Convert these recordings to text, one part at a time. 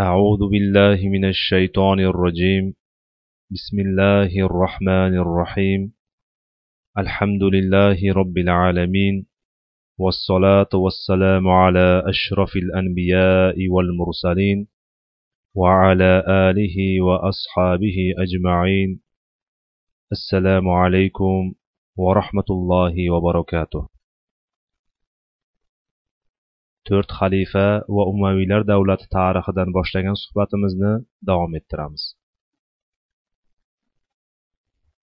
أعوذ بالله من الشيطان الرجيم. بسم الله الرحمن الرحيم. الحمد لله رب العالمين والصلاة والسلام على أشرف الأنبياء والمرسلين وعلى آله وأصحابه أجمعين. السلام عليكم ورحمة الله وبركاته. To'rt xalifa va umaviylar davlati tarixidan boshlagan suhbatimizni davom ettiramiz.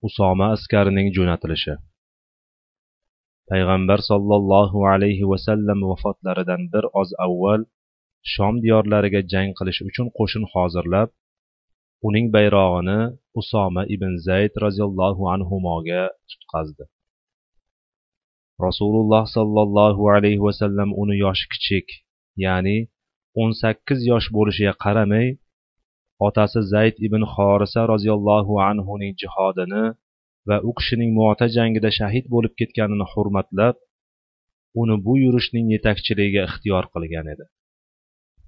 Usoma askarining jo'natilishi. Payg'ambar sollallohu alayhi vasallam vafotlaridan bir oz avval shom diyorlariga jang qilish uchun qo'shin hozirlab uning bayrog'ini usoma ibn zayd roziyallohu anhuga tutqazdi. Rasululloh sollallohu alayhi vasallam uni yoshi kichik ya'ni o'n sakkiz yosh bo'lishiga qaramay otasi zayd ibn xorisa roziyallohu anhuning jihodini va u kishining muota jangida shahid bo'lib ketganini hurmatlab uni bu yurishning yetakchiligiga ixtiyor qilgan edi.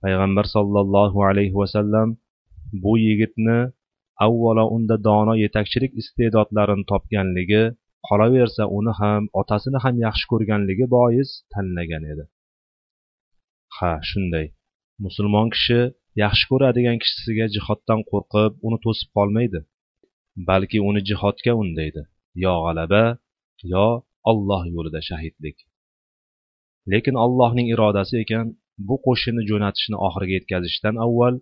Payg'ambar sollallohu alayhi vasallam bu yigitni avvalo unda dono yetakchilik iste'dodlarini topganligi qolaversa uni ham otasini ham yaxshi ko'rganligi bois tanlagan edi. Ha shunday. Musulmon kishi yaxshi ko'radigan kishisiga jihoddan qo'rqib uni to'sib qolmaydi. Balki uni jihodga undaydi. Yo g'alaba yo olloh yo'lida shahidlik. Lekin allohning irodasi ekan bu qo'shinni jo'natishni oxiriga yetkazishdan avval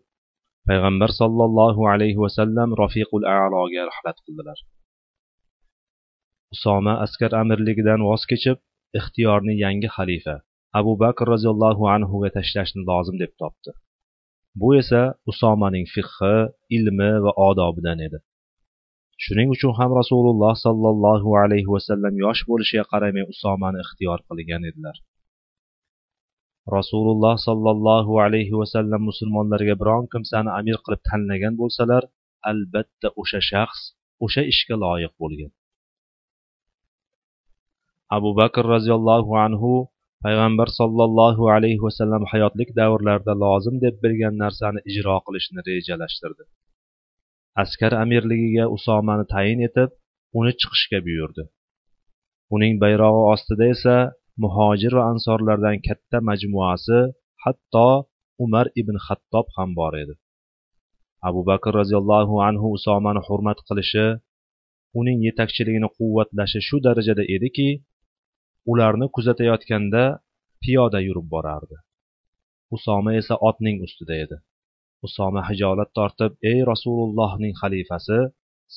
payg'ambar sollallohu alayhi vasallam rafiqul aloga rahlat qildilar. Usoma askar amirligidan voz kechib ixtiyorni yangi xalifa abu bakr roziyallohu anhuga tashlashni lozim deb topdi. Bu esa usomaning fiqhi ilmi va odobidan edi. Shuning uchun ham rasululloh sollallohu alayhi vasallam yosh bo'lishiga qaramay usomani ixtiyor qilgan edilar. Rasululloh sollallohu alayhi vasallam musulmonlarga biron kimsani amir qilib tanlagan bo'lsalar albatta o'sha shaxs o'sha ishga loyiq bo'lgan. Abu bakr roziyallohu anhu payg'ambar sollallohu alayhi vasallam hayotlik davrlarida lozim deb bilgan narsani ijro qilishni rejalashtirdi. Askar amirligiga usomani tayin etib uni chiqishga buyurdi. Uning bayrog'i ostida esa muhojir va ansorlardan katta majmuasi hatto umar ibn xattob ham bor edi. Abu bakr roziyallohu anhu usomani hurmat qilishi uning yetakchiligini quvvatlashi shu darajada ediki ularni kuzatayotganda piyoda yurib borardi. Usoma esa otning ustida edi. Usoma hijolat tortib ey rasulullohning xalifasi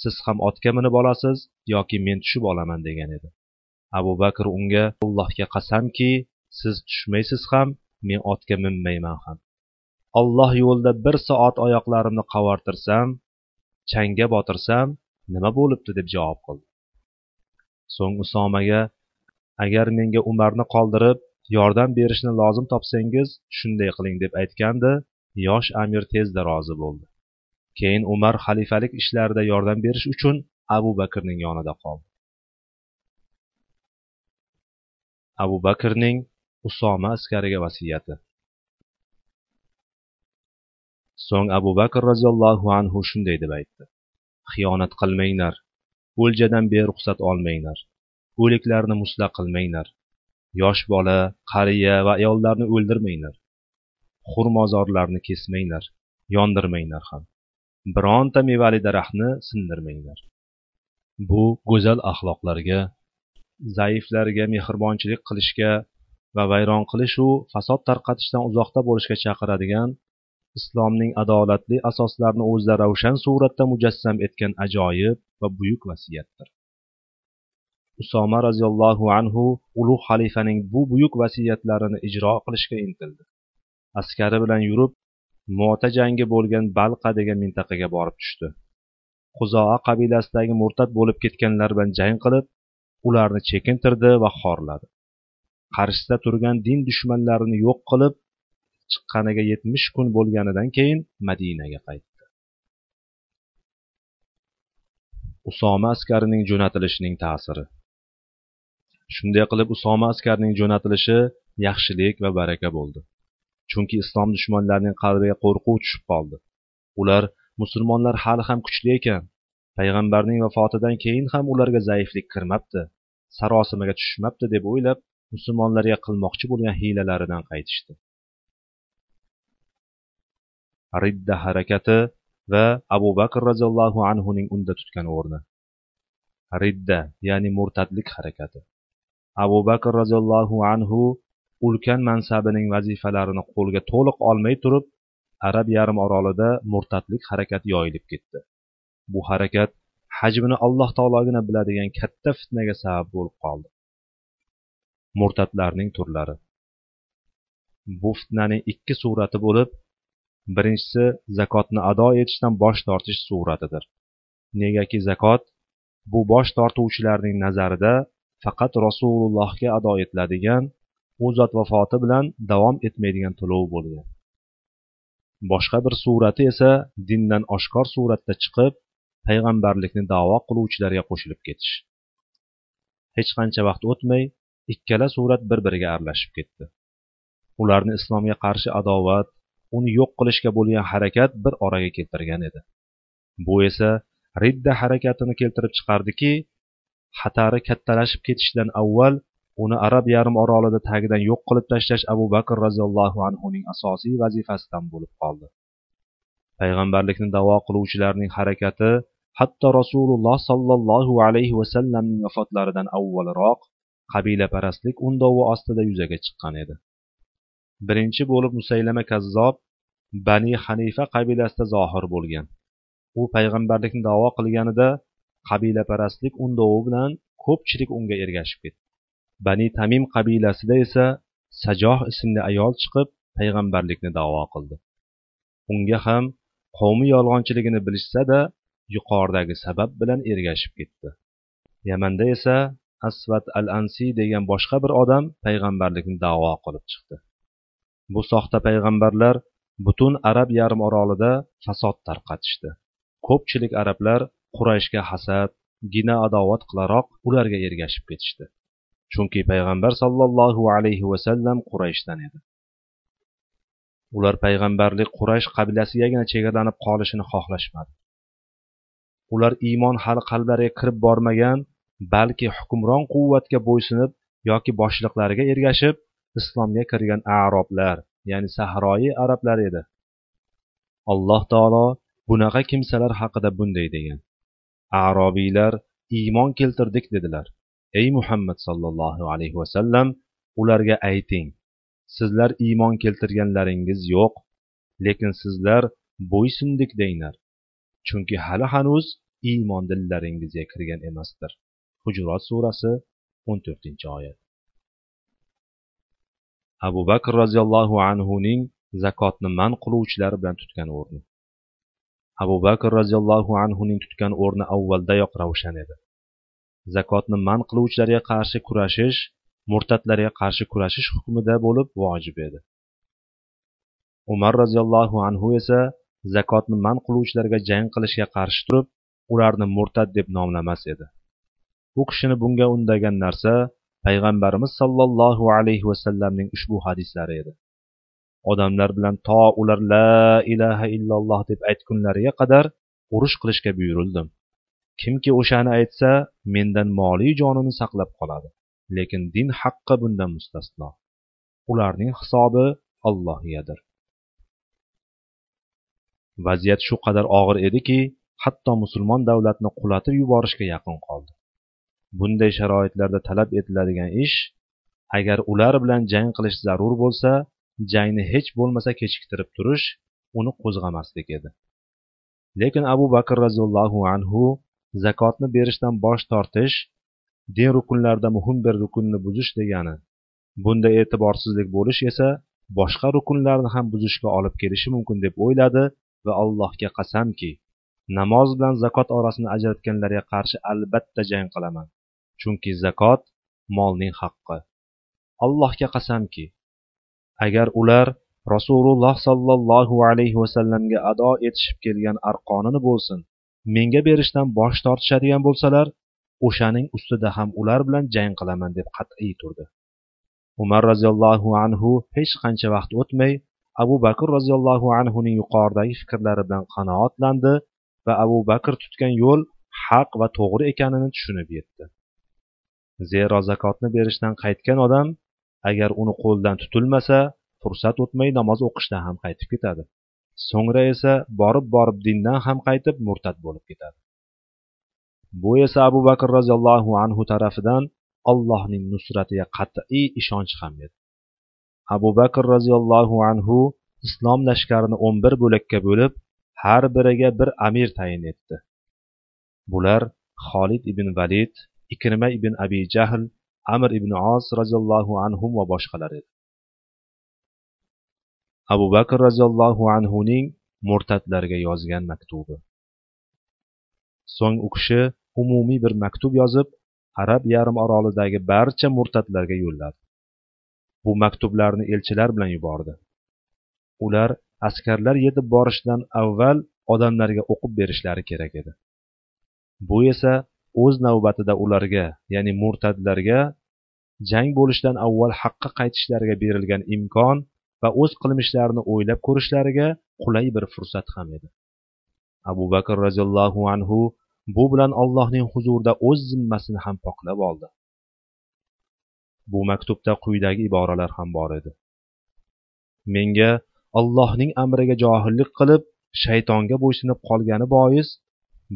siz ham otga minib olasiz yoki men tushib olaman? degan edi. Abu bakr unga allohga qasamki siz tushmaysiz ham men otga minmayman ham. Olloh yo'lida bir soat oyoqlarimni qavartirsam changga botirsam nima bo'libdi? deb javob qildi. So'ng usomaga agar menga umarni qoldirib yordam berishni lozim topsangiz shunday qiling deb aytgandi. Yosh amir tezda rozi bo'ldi. Keyin umar xalifalik ishlarida yordam berish uchun abu bakrning yonida qoldi. Abu bakrning usoma askariga vasiyati. So'ng abu bakr roziyallohu anhu shunday deb aytdi. Xiyonat qilmanglar o'ljadan beruxsat olmanglar. O'liklarni musla qilmanglar. Yosh bola qariya va ayollarni o'ldirmanglar. Xurmozorlarni kesmanglar yondirmanglar ham. Bironta mevali daraxtni sindirmanglar. Bu go'zal axloqlarga zaiflarga mehribonchilik qilishga va vayron qilishu fasod tarqatishdan uzoqda bo'lishga chaqiradigan islomning adolatli asoslarini o'zida ravshan suratda mujassam etgan ajoyib va buyuk vasiyatdir. Usoma roziyallohu anhu ulug' xalifaning bu buyuk vasiyatlarini ijro qilishga intildi. Askari bilan yurib mo'ta jangi bo'lgan balqa degan mintaqaga borib tushdi. Quzoa qabilasidagi murtad bo'lib ketganlar bilan jang qilib ularni chekintirdi va xorladi. Qarshisida turgan din dushmanlarini yo'q qilib chiqqaniga yetmish kun bo'lganidan keyin madinaga qaytdi. Usoma askarining jo'natilishining ta'siri. Shunday qilib usoma askarning jo'natilishi yaxshilik va baraka bo'ldi. Chunki islom dushmanlarining qalbiga qo'rquv tushib qoldi. Ular musulmonlar hali ham kuchli ekan. Payg'ambarning vafotidan keyin ham ularga zaiflik kirmabdi sarosimaga tushmabdi deb o'ylab musulmonlarga qilmoqchi bo'lgan hiylalaridan qaytishdi. Ridda harakati va abu bakr roziyallohu anhuning unda tutgan o'rni. Ridda ya'ni murtadlik harakati. Abu bakr roziyallohu anhu ulkan mansabining vazifalarini qo'lga to'liq olmay turib arab yarim orolida murtadlik harakati yoyilib ketdi. Bu harakat hajmini alloh taologina biladigan katta fitnaga sabab bo'lib qoldi. Murtadlarning turlari. Bu fitnaning ikki surati bo'lib birinchisi zakotni ado etishdan bosh tortish suratidir. Negaki zakot bu bosh tortuvchilarning nazarida faqat rasulullohga ado etiladigan u zot vafoti bilan davom etmaydigan to'lov bo'lgan. Boshqa bir surati esa dindan oshkor suratda chiqib payg'ambarlikni davo qiluvchilarga qo'shilib ketish. Hech qancha vaqt o'tmay ikkala surat bir biriga aralashib ketdi. Ularni islomga qarshi adovat uni yo'q qilishga bo'lgan harakat bir oraga keltirgan edi. Bu esa ridda harakatini keltirib chiqardiki xatari kattalashib ketishidan avval uni arab yarim orolida tagidan yo'q qilib tashlash abu bakr roziyallohu anhuning asosiy vazifasidan bo'lib qoldi. Payg'ambarlikni davo qiluvchilarning harakati hatto rasululloh sollallohu alayhi vasallamning vafotlaridan avvalroq qabilaparastlik undovi ostida yuzaga chiqqan edi. Birinchi bo'lib musaylama kazzob bani hanifa qabilasida zohir bo'lgan. U payg'ambarlikni davo qilganida qabilaparastlik undovi bilan ko'pchilik unga ergashib ketdi. Bani tamim qabilasida esa sajoh ismli ayol chiqib payg'ambarlikni davo qildi. Unga ham qavmi yolg'onchiligini bilishsada yuqoridagi sabab bilan ergashib ketdi. Yamanda esa asvat al ansiy degan boshqa bir odam payg'ambarlikni davo qilib chiqdi. Bu soxta payg'ambarlar butun arab yarim orolida fasod tarqatishdi. Ko'pchilik arablar qurayshga hasad gina adovat qilaroq ularga ergashib ketishdi. Chunki payg'ambar sollallohu alayhi vasallam qurayshdan edi. Ular payg'ambarlik quraysh qabilasigagina chegaralanib qolishini xohlashmadi. Ular iymon hali qalblariga kirib bormagan balki hukmron quvvatga bo'ysunib yoki boshliqlariga ergashib islomga kirgan aroblar ya'ni sahroyi arablar edi. Alloh taolo bunaqa kimsalar haqida bunday degan. Arobiylar iymon keltirdik dedilar. Ey muhammad sollallohu alayhi vasallam ularga ayting sizlar iymon keltirganlaringiz yo'q lekin sizlar bo'ysundik denglar chunki hali hanuz iymon dillaringizga kirgan emasdir. Hujurot surasi o'n to'rtinchi oyat. Abu bakr roziyallohu anhuning zakotni man qiluvchilar bilan tutgan o'rni. Abu bakr roziyallohu anhuning tutgan o'rni avvaldayoq ravshan edi. Zakotni man qiluvchilarga qarshi kurashish murtadlarga qarshi kurashish hukmida bo'lib vojib edi. Umar roziyallohu anhu esa zakotni man qiluvchilarga jang qilishga qarshi turib ularni murtad deb nomlamas edi. U kishini bunga undagan narsa payg'ambarimiz sollallohu alayhi vasallamning ushbu hadislari edi. Odamlar bilan to ular la ilaha illalloh deb aytgunlariga qadar urush qilishga buyurildim. Kimki o'shani aytsa mendan moliy jonini saqlab qoladi lekin din haqqi bundan mustasno. Ularning hisobi allohgadir vaziyat shu qadar og'ir ediki hatto musulmon davlatni qulatib yuborishga yaqin qoldi. Bunday sharoitlarda talab etiladigan ish agar ular bilan jang qilish zarur bo'lsa jangni hech bo'lmasa kechiktirib turish uni qo'zg'amaslik edi. Lekin abu bakr roziyallohu anhu zakotni berishdan bosh tortish din rukunlarida muhim bir rukunni buzish degani bunda e'tiborsizlik bo'lish esa boshqa rukunlarni ham buzishga olib kelishi mumkin deb o'yladi va allohga qasamki namoz bilan zakot orasini ajratganlarga qarshi albatta jang qilaman chunki zakot molning haqqi. Allohga qasamki agar ular rasululloh sollallohu alayhi vasallamga ado etishib kelgan arqonini bo'lsin menga berishdan bosh tortishadigan bo'lsalar o'shaning ustida ham ular bilan jang qilaman deb qat'iy turdi. Umar roziyallohu anhu hech qancha vaqt o'tmay abu bakr roziyallohu anhuning yuqoridagi fikrlari bilan qanoatlandi va abu bakr tutgan yo'l haq va to'g'ri ekanini tushunib yetdi. Zero zakotni berishdan qaytgan odam agar uni qo'ldan tutilmasa fursat o'tmay namoz o'qishdan ham qaytib ketadi. So'ngra esa borib borib dindan ham qaytib murtad bo'lib ketadi. Bu esa abu bakr roziyallohu anhu tarafidan allohning nusratiga qat'iy ishonch ham edi. Abu bakr roziyallohu anhu islom lashkarini o'n bir bo'lakka bo'lib har biriga bir amir tayin etdi. Bular xolid ibn valid ikrima ibn abi jahl amir ibn os roziyallohu anhu va boshqalar edi. Abu bakr roziyallohu anhuning murtadlarga yozgan maktubi. So'ng u kishi umumiy bir maktub yozib arab yarim orolidagi barcha murtadlarga yo'lladi. Bu maktublarni elchilar bilan yubordi. Ular askarlar yetib borishdan avval odamlarga o'qib berishlari kerak edi. Bu esa o'z navbatida ularga ya'ni murtadlarga jang bo'lishidan avval haqqa qaytishlariga berilgan imkon va o'z qilmishlarini o'ylab ko'rishlariga qulay bir fursat ham edi. Abu bakr roziyallohu anhu bu bilan allohning huzurida o'z zimmasini ham poklab oldi. Bu maktubda quyidagi iboralar ham bor edi. Menga allohning amriga johillik qilib shaytonga bo'ysunib qolgani bois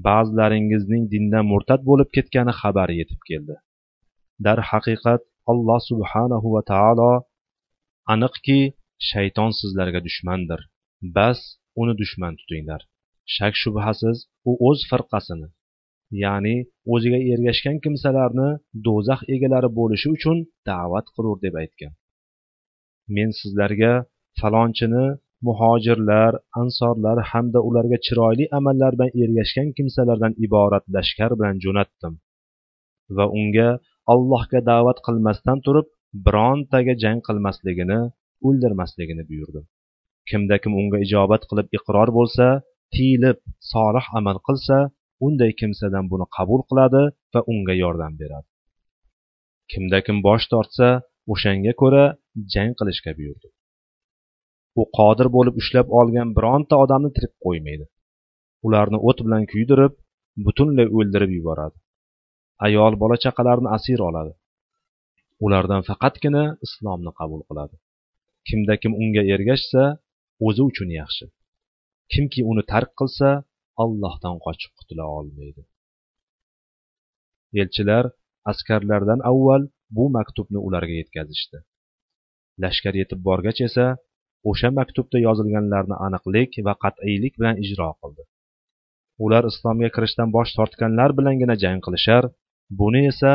ba'zilaringizning dindan murtad bo'lib ketgani xabari yetib keldi. Darhaqiqat alloh subhanahu va taolo aniqki shayton sizlarga dushmandir. Bas uni dushman tutinglar. Shak shubhasiz u o'z firqasini ya'ni o'ziga ergashgan kimsalarni do'zax egalari bo'lishi uchun da'vat qilur deb aytgan. Men sizlarga falonchini muhojirlar ansorlar hamda ularga chiroyli amallar bilan ergashgan kimsalardan iborat lashkar bilan jo'natdim. Va unga allohga da'vat qilmasdan turib birontaga jang qilmasligini o'ldirmasligini buyurdim. Kimda kim unga ijobat qilib iqror bo'lsa tiyilib solih amal qilsa unday kimsadan buni qabul qiladi va unga yordam beradi. Kimda kim bosh tortsa o'shanga ko'ra jang qilishga buyurdi u qodir bo'lib ushlab olgan bironta odamni tirik qo'ymaydi. Ularni o't bilan kuydirib butunlay o'ldirib yuboradi. Ayol bola chaqalarni asir oladi. Ulardan faqatgina islomni qabul qiladi. Kimda kim unga ergashsa o'zi uchun yaxshi. Kimki uni tark qilsa allohdan qochib qutula olmaydi. Elchilar askarlardan avval bu maktubni ularga yetkazishdi. Lashkar yetib borgach esa o'sha maktubda yozilganlarni aniqlik va qat'iylik bilan ijro qildi. Ular islomga kirishdan bosh tortganlar bilangina jang qilishar buni esa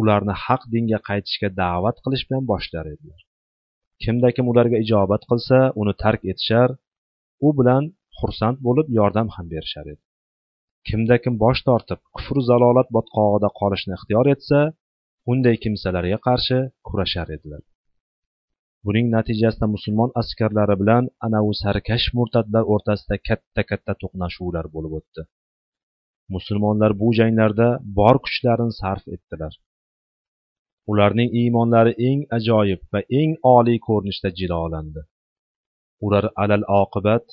ularni haq dinga qaytishga da'vat qilish bilan boshlar edilar. Kimda kim ularga ijobat qilsa uni tark etishar u bilan xursand bo'lib yordam ham berishar edi. Kimda kim bosh tortib kufr zalolat botqog'ida qolishni ixtiyor etsa unday kimsalarga qarshi kurashar edilar. Buning natijasida musulmon askarlari bilan anavi sarkash murtadlar o'rtasida katta katta to'qnashuvlar bo'lib o'tdi. Musulmonlar bu janglarda bor kuchlarini sarf etdilar. Ularning iymonlari eng ajoyib va eng oliy ko'rinishda jilolandi. Ular alal oqibat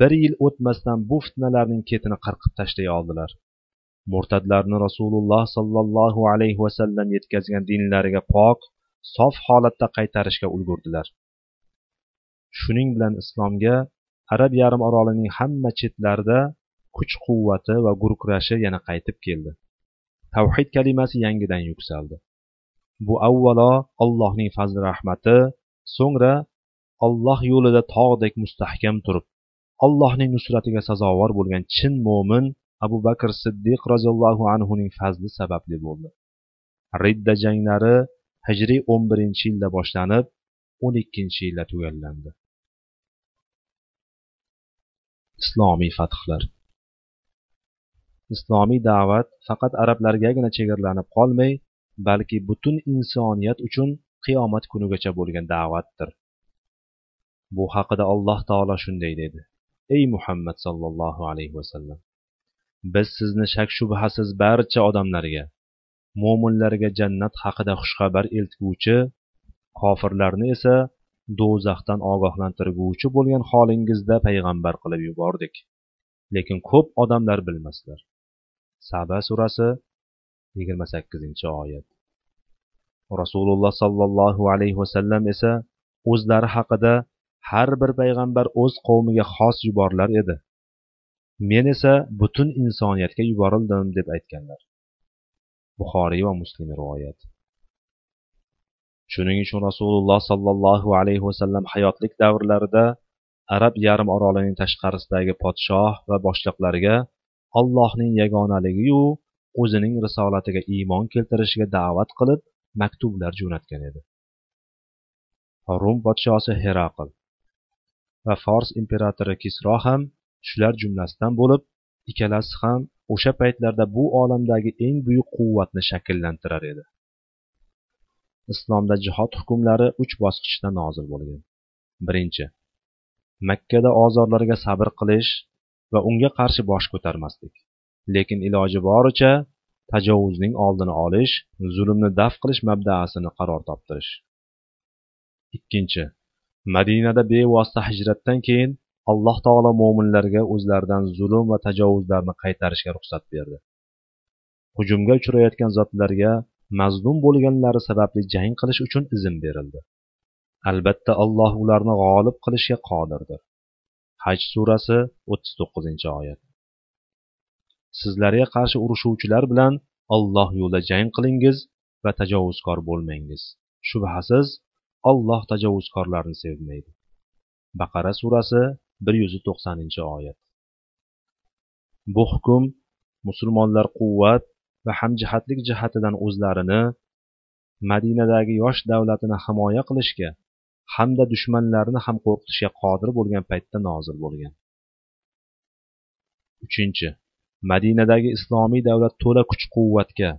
bir yil o'tmasdan bu fitnalarning ketini qirqib tashlay oldilar. Murtadlarni rasululloh sollallohu alayhi vasallam yetkazgan dinlariga pok sof holatda qaytarishga ulgurdilar. Shuning bilan islomga arab yarim orolining hamma chetlarida kuch quvvati va gurkurashi yana qaytib keldi. Tavhid kalimasi yangidan yuksaldi. Bu avvalo allohning fazli rahmati so'ngra olloh yo'lida tog'dek mustahkam turib allohning nusratiga sazovor bo'lgan chin mo'min abu bakr siddiq roziyallohu anhuning fazli sababli bo'ldi. Ridda janglari hijriy o'n birinchi yilda boshlanib o'n ikkinchi yilda tugallandi. Islomiy fathlar islomiy da'vat faqat arablargagina chegaralanib qolmay balki butun insoniyat uchun qiyomat kunigacha bo'lgan da'vatdir. Bu haqida alloh taolo shunday dedi. Ey muhammad sollallohu alayhi vasallam biz sizni shak shubhasiz barcha odamlarga mo'minlarga jannat haqida xushxabar eltguvchi kofirlarni esa do'zaxdan ogohlantirguvchi bo'lgan holingizda payg'ambar qilib yubordik. Lekin ko'p odamlar bilmaslar. Saba surasi yigirma sakkizinchi oyat. Rasululloh sollallohu alayhi vasallam esa o'zlari haqida har bir payg'ambar o'z qavmiga xos yuborilar edi. Men esa butun insoniyatga yuborildim deb aytganlar. Buxoriy va muslim rivoyat. Shuning uchun rasululloh sollallohu alayhi vasallam hayotlik davrlarida arab yarim orolining tashqarisidagi podshoh va boshliqlarga allohning yagonaligiyu o'zining risolatiga iymon keltirishiga da'vat qilib maktublar jo'natgan edi. Rum podshosi heraql va fors imperatori kisro ham shular jumlasidan bo'lib ikkalasi ham o'sha paytlarda bu olamdagi eng buyuk quvvatni shakllantirar edi. Islomda jihod hukmlari uch bosqichda nozil bo'lgan. Birinchi makkada ozorlarga sabr qilish va unga qarshi bosh ko'tarmaslik. Lekin iloji boricha tajovuzning oldini olish zulmni daf qilish mabdaasini qaror toptirish. Ikkinchi madinada bevosita hijratdan keyin alloh taolo mo'minlarga o'zlaridan zulm va tajovuzlarni qaytarishga ruxsat berdi. Hujumga uchrayotgan zotlarga mazlum bo'lganlari sababli jang qilish uchun izn berildi. Albatta alloh ularni g'olib qilishga qodirdir. Haj surasi o'ttiz to'qqizinchi oyat. Sizlarga qarshi urushuvchilar bilan olloh yo'lida jang qilingiz va tajovuzkor bo'lmangiz. Shubhasiz olloh tajovuzkorlarni sevmaydi. Baqara surasi bir yuz to'qsoninchi oyat. Bu hukm musulmonlar quvvat va hamjihatlik jihatidan o'zlarini madinadagi yosh davlatini himoya qilishga hamda dushmanlarini ham qo'rqitishga qodir bo'lgan paytda nozil bo'lgan. Uchinchi madinadagi islomiy davlat to'la kuch quvvatga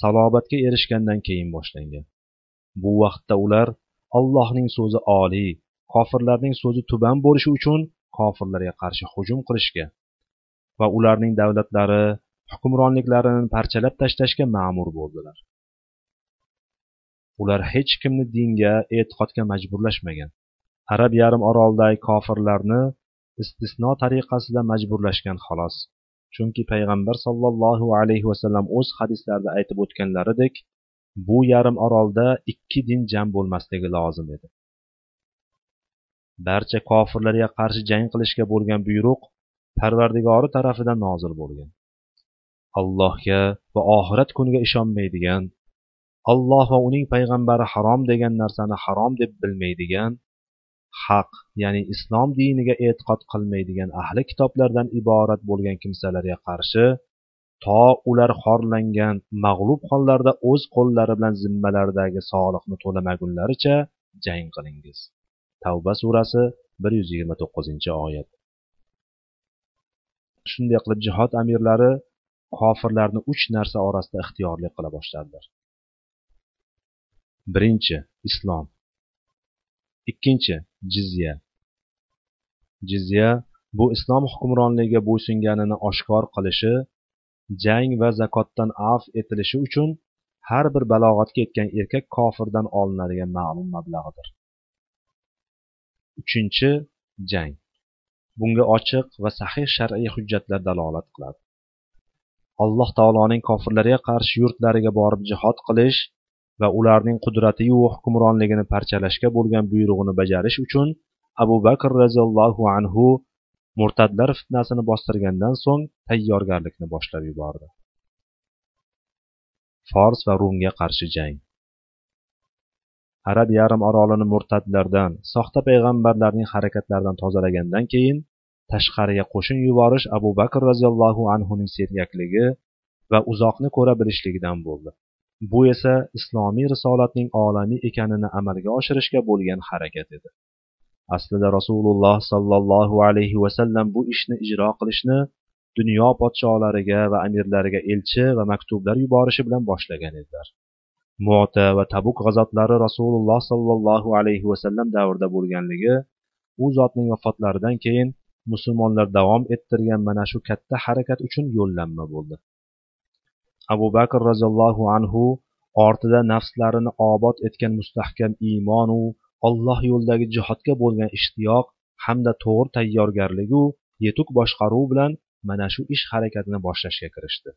salobatga erishgandan keyin boshlangan. Bu vaqtda ular allohning so'zi oliy kofirlarning so'zi tuban bo'lishi uchun kofirlarga qarshi hujum qilishga va ularning davlatlari hukmronliklarini parchalab tashlashga ma'mur bo'ldilar. Ular hech kimni dinga e'tiqodga majburlashmagan. Arab yarim orolidagi kofirlarni istisno tariqasida majburlashgan xolos. Chunki payg'ambar sollallohu alayhi vasallam o'z hadislarida aytib o'tganlaridek bu yarim orolda ikki din jam bo'lmasligi lozim edi. Barcha kofirlarga qarshi jang qilishga bo'lgan buyruq parvardigori tarafidan nozil bo'lgan. Allohga va oxirat kuniga ishonmaydigan alloh va uning payg'ambari harom degan narsani harom deb bilmaydigan haq ya'ni islom diniga e'tiqod qilmaydigan ahli kitoblardan iborat bo'lgan kimsalarga qarshi to ular xorlangan mag'lub hollarda o'z qo'llari bilan zimmalaridagi soliqni to'lamagunlaricha jang qilingiz. Tavba surasi bir yuz yigirma to'qqizinchi oyat. Shunday qilib jihod amirlari kofirlarni uch narsa orasida ixtiyorli qila boshladilar. Birinchi islom. Ikkinchi jizya. Jizya bu islom hukmronligiga bo'ysunganini oshkor qilishi jang va zakotdan af etilishi uchun har bir balog'atga yetgan erkak kofirdan olinadigan ma'lum mablag'dir uchinchi jang. Bunga ochiq va sahih shar'iy hujjatlar dalolat qiladi. Alloh taoloning kofirlarga qarshi yurtlariga borib jihod qilish va ularning qudratiyu hukmronligini parchalashga bo'lgan buyrug'ini bajarish uchun abu bakr roziyallohu anhu murtadlar fitnasini bostirgandan so'ng tayyorgarlikni boshlab yubordi. Fors va rumga qarshi jang. Arab yarim orolini murtadlardan soxta payg'ambarlarning harakatlaridan tozalagandan keyin tashqariga qo'shin yuborish abu bakr roziyallohu anhuning sergakligi va uzoqni ko'ra bilishligidan bo'ldi. Bu esa islomiy risolatning olamiy ekanini amalga oshirishga bo'lgan harakat edi. Aslida rasululloh sollallohu alayhi vasallam bu ishni ijro qilishni dunyo podsholariga va amirlariga elchi va maktublar yuborishi bilan boshlagan edilar. Muota va tabuk g'azotlari rasululloh sollallohu alayhi vasallam davrida bo'lganligi u zotning vafotlaridan keyin musulmonlar davom ettirgan mana shu katta harakat uchun yo'llanma bo'ldi. Abu bakr roziyallohu anhu ortida nafslarini obod etgan mustahkam iymonu alloh yo'lidagi jihodga bo'lgan ishtiyoq hamda to'g'ri tayyorgarligu yetuk boshqaruv bilan mana shu ish harakatini boshlashga kirishdi.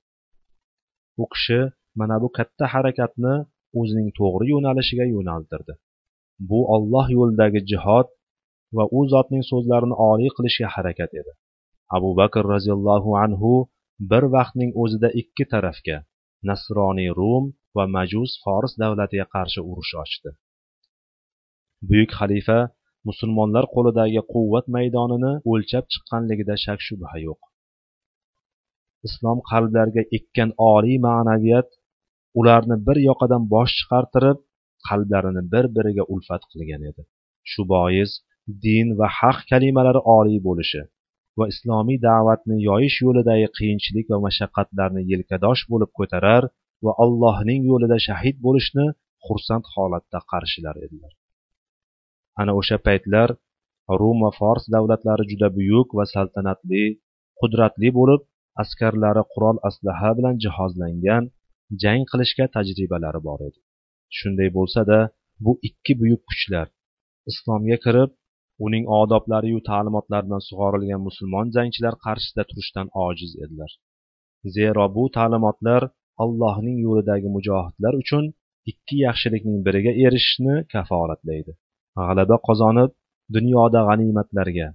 U kishi mana bu katta harakatni o'zining to'g'ri yo'nalishiga yo'naltirdi. Bu olloh yo'lidagi jihod va u zotning so'zlarini oliy qilishga harakat edi. Abu bakr roziyallohu anhu bir vaqtning o'zida ikki tarafga nasroniy rum va majus fors davlatiga qarshi urush ochdi. Buyuk xalifa musulmonlar qo'lidagi quvvat maydonini o'lchab chiqqanligida shak shubha yo'q. Islom qalblarga ekkan oliy ma'naviyat ularni bir yoqadan bosh chiqartirib qalblarini bir biriga ulfat qilgan edi. Shu bois din va haq kalimalari oliy bo'lishi va islomiy da'vatni yoyish yo'lidagi qiyinchilik va mashaqqatlarni yelkadosh bo'lib ko'tarar va allohning yo'lida shahid bo'lishni xursand holatda qarshilar edilar. Ana o'sha paytlar rum va fors davlatlari juda buyuk va saltanatli qudratli bo'lib askarlari qurol aslaha bilan jihozlangan jang qilishga tajribalari bor edi. Shunday bo'lsa da bu ikki buyuk kuchlar islomga kirib uning odoblariyu ta'limotlaridan sug'orilgan musulmon jangchilar qarshisida turishdan ojiz edilar. Zero bu ta'limotlar allohning yo'lidagi mujohidlar uchun ikki yaxshilikning biriga erishishni kafolatlaydi. G'alaba qozonib dunyoda g'animatlarga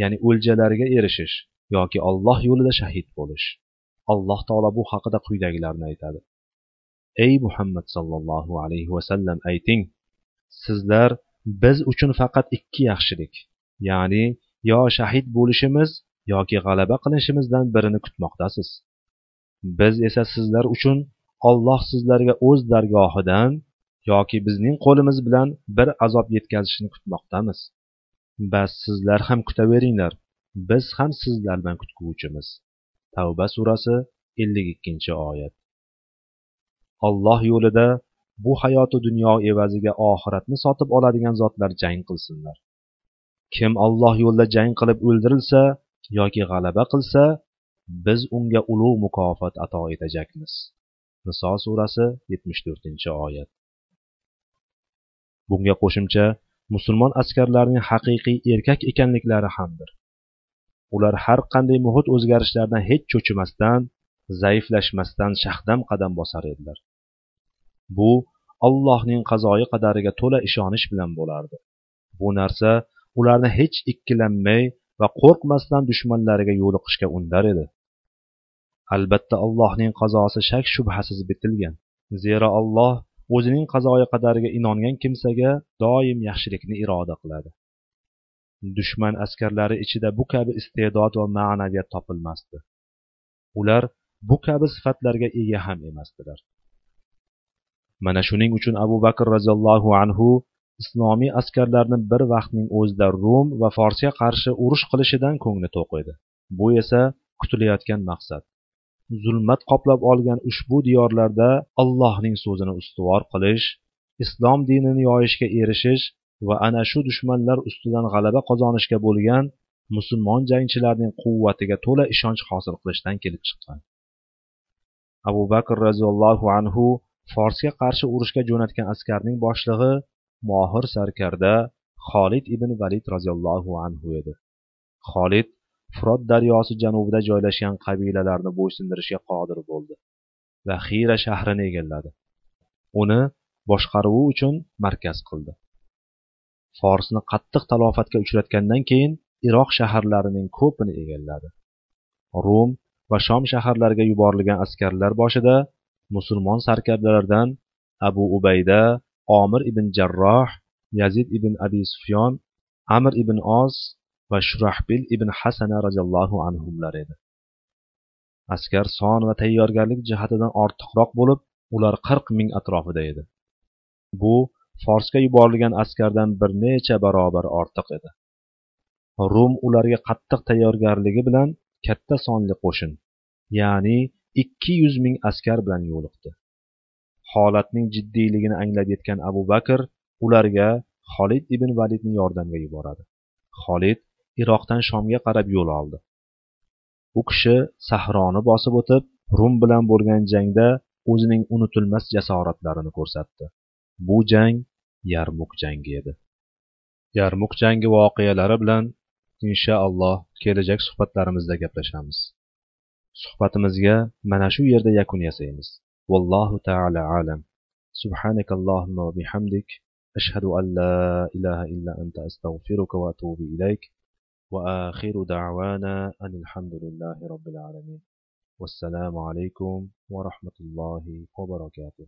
ya'ni o'ljalarga erishish yoki olloh yo'lida shahid bo'lish. Alloh taolo bu haqida quyidagilarni aytadi. Ey muhammad sollallohu alayhi vasallam ayting sizlar biz uchun faqat ikki yaxshilik ya'ni yo shahid bo'lishimiz yoki g'alaba qilishimizdan birini kutmoqdasiz. Biz esa sizlar uchun olloh sizlarga o'z dargohidan yoki bizning qo'limiz bilan bir azob yetkazishini kutmoqdamiz. Bas sizlar ham kutaveringlar biz ham sizlar bilan kutguvchimiz. Tavba surasi ellik ikkinchi oyat. Olloh yo'lida bu hayoti dunyo evaziga oxiratni sotib oladigan zotlar jang qilsinlar. Kim olloh yo'lida jang qilib o'ldirilsa yoki g'alaba qilsa biz unga ulug' mukofot ato etajakmiz niso surasi yetmish to'rtinchi oyat. Bunga qo'shimcha musulmon askarlarning haqiqiy erkak ekanliklari hamdir. Ular har qanday muhit o'zgarishlaridan hech cho'chimasdan zaiflashmasdan shahdam qadam bosar edilar. Bu allohning qazoyi qadariga to'la ishonish bilan bo'lardi. Bu narsa ularni hech ikkilanmay va qo'rqmasdan dushmanlariga yo'liqishga undar edi. Albatta allohning qazosi shak shubhasiz bitilgan zero alloh o'zining qazoyi qadariga inongan kimsaga doim yaxshilikni iroda qiladi. Dushman askarlari ichida bu kabi iste'dod va ma'naviyat topilmasdi. Ular bu kabi sifatlarga ega ham emasdilar. Mana shuning uchun abu bakr roziyallohu anhu islomiy askarlarni bir vaqtning o'zida rum va forsga qarshi urush qilishidan ko'ngli to'q edi. Bu esa kutilayotgan maqsad. Zulmat qoplab olgan ushbu diyorlarda allohning so'zini ustuvor qilish islom dinini yoyishga erishish va ana shu dushmanlar ustidan g'alaba qozonishga bo'lgan musulmon jangchilarning quvvatiga to'la ishonch hosil qilishdan kelib chiqqan. Abu bakr roziyallohu anhu forsga qarshi urushga jo'natgan askarning boshlig'i mohir sarkarda xolid ibn valid roziyallohu anhu edi. Xolid furot daryosi janubida joylashgan qabilalarni bo'ysundirishga qodir bo'ldi va xira shahrini egalladi. Uni boshqaruvi uchun markaz qildi. Forsni qattiq talofatga uchratgandan keyin iroq shaharlarining ko'pini egalladi. Rum va shom shaharlariga yuborilgan askarlar boshida musulmon sarkardalardan abu ubayda omir ibn jarroh yazid ibn abi sufyon amir ibn Oz va shurahbil ibn hasana roziyallohu anhular edi. Askar son va tayyorgarlik jihatidan ortiqroq bo'lib ular qirq ming atrofida edi. Bu forsga yuborilgan askardan bir necha barobar ortiq edi. Rum ularga qattiq tayyorgarligi bilan katta sonli qo'shin ya'ni ikki yuz ming askar bilan yo'liqdi. Holatning jiddiyligini anglab yetgan abu bakr ularga xolid ibn validni yordamga yuboradi. Xolid iroqdan shomga qarab yo'l oldi. U kishi sahroni bosib o'tib rum bilan bo'lgan jangda o'zining unutilmas jasoratlarini ko'rsatdi. Bu jang yarmuk jangi edi yarmuk jangi voqealari bilan inshaalloh kelajak suhbatlarimizda gaplashamiz suhbatimizga mana shu yerda yakun yasaymiz vallohu taala alam سبحانك اللهم وبحمدك أشهد أن لا إله إلا أنت أستغفرك وأتوب إليك وآخر دعوانا أن الحمد لله رب العالمين والسلام عليكم ورحمة الله وبركاته